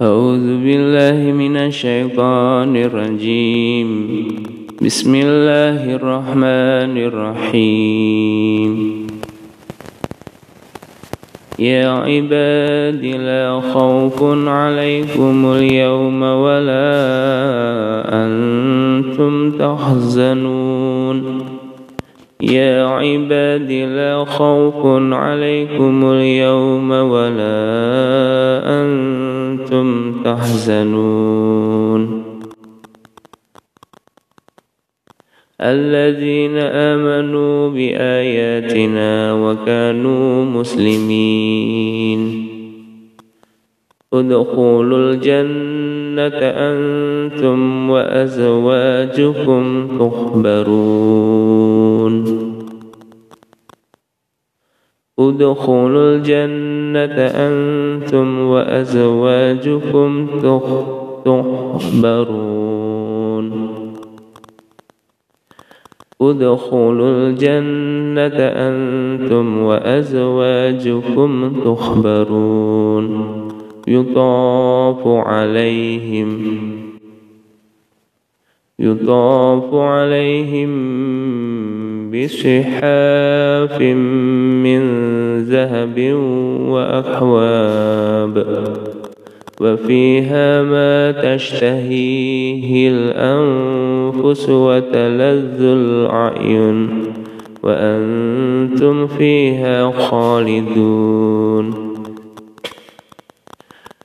أعوذ بالله من الشيطان الرجيم. بسم الله الرحمن الرحيم. يا عباد لا خوف عليكم اليوم ولا أنتم تحزنون. يا عباد لا خوف عليكم اليوم ولا أنتم تحزنون. الذين آمنوا بآياتنا وكانوا مسلمين. ادخلوا الجنة أنتم وأزواجكم تخبرون ادخلوا الجنة أنتم وأزواجكم تخبرون ادخلوا الجنة أنتم وأزواجكم تخبرون يطاف عليهم يطاف عليهم بصحاف من ذهب وأكواب وفيها ما تشتهيه الأنفس وتلذ الأعين وأنتم فيها خالدون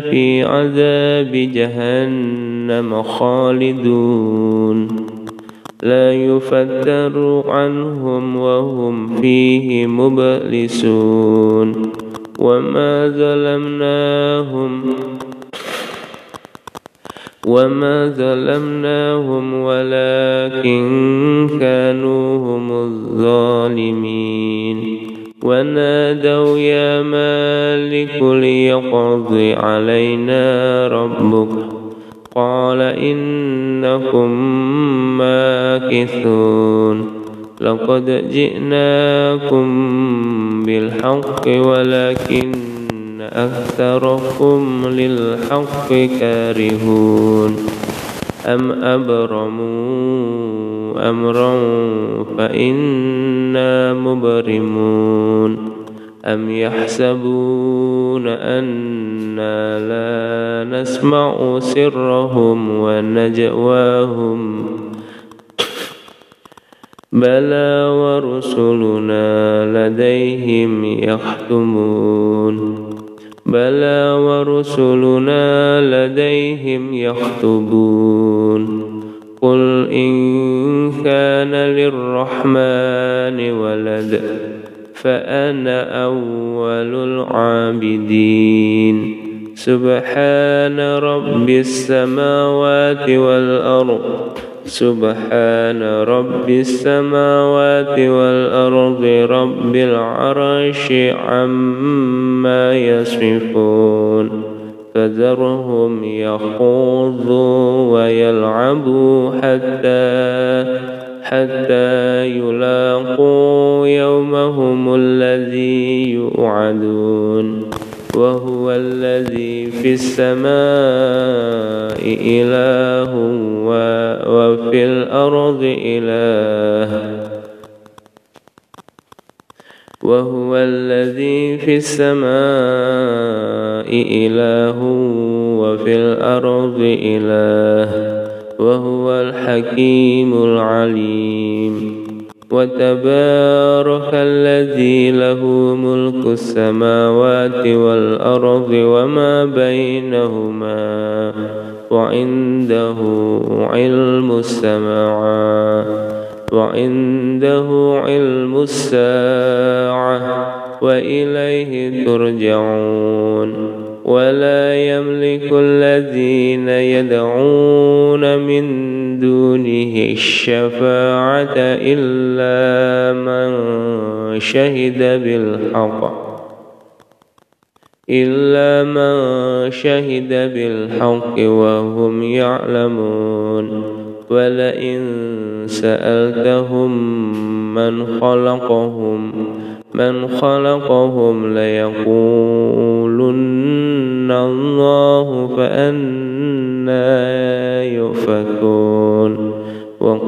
في عذاب جهنم خالدون. لا يفتر عنهم وهم فيه مبلسون. وما ظلمناهم وما ظلمناهم ولكن كانوا هم الظالمين. ونادوا يا ليقضي علينا ربك. قال إنكم ماكثون. لقد جئناكم بالحق ولكن أكثركم للحق كارهون. أم أبرموا أمرا فإنا مبرمون. أم يحسبون أنا لا نسمع سرهم ونجواهم بلى ورسلنا لديهم يختمون بلى ورسلنا لديهم يخطبون قل إن كان للرحمن ولد فأنا أول العابدين. سبحان رب السماوات والأرض. سبحان رب السماوات والأرض. رب العرش عما يصفون. فذرهم يخوضوا ويلعبوا حتى حتى يلاقوا يوعدون. وهو الذي في السماء إله وفي الأرض إله. وهو الذي في السماء إله وفي الأرض إله. وهو الحكيم العليم. وتبارك الذي له ملك السماوات والأرض وما بينهما وعنده علم السماوات وعنده علم الساعة وإليه ترجعون ولا يملك الذين يدعون من دونه الشفاعة إلا من شهد بالحق. إلا من شهد بالحق وهم يعلمون. ولئن سألتهم من خلقهم من خلقهم ليقولن الله فأنا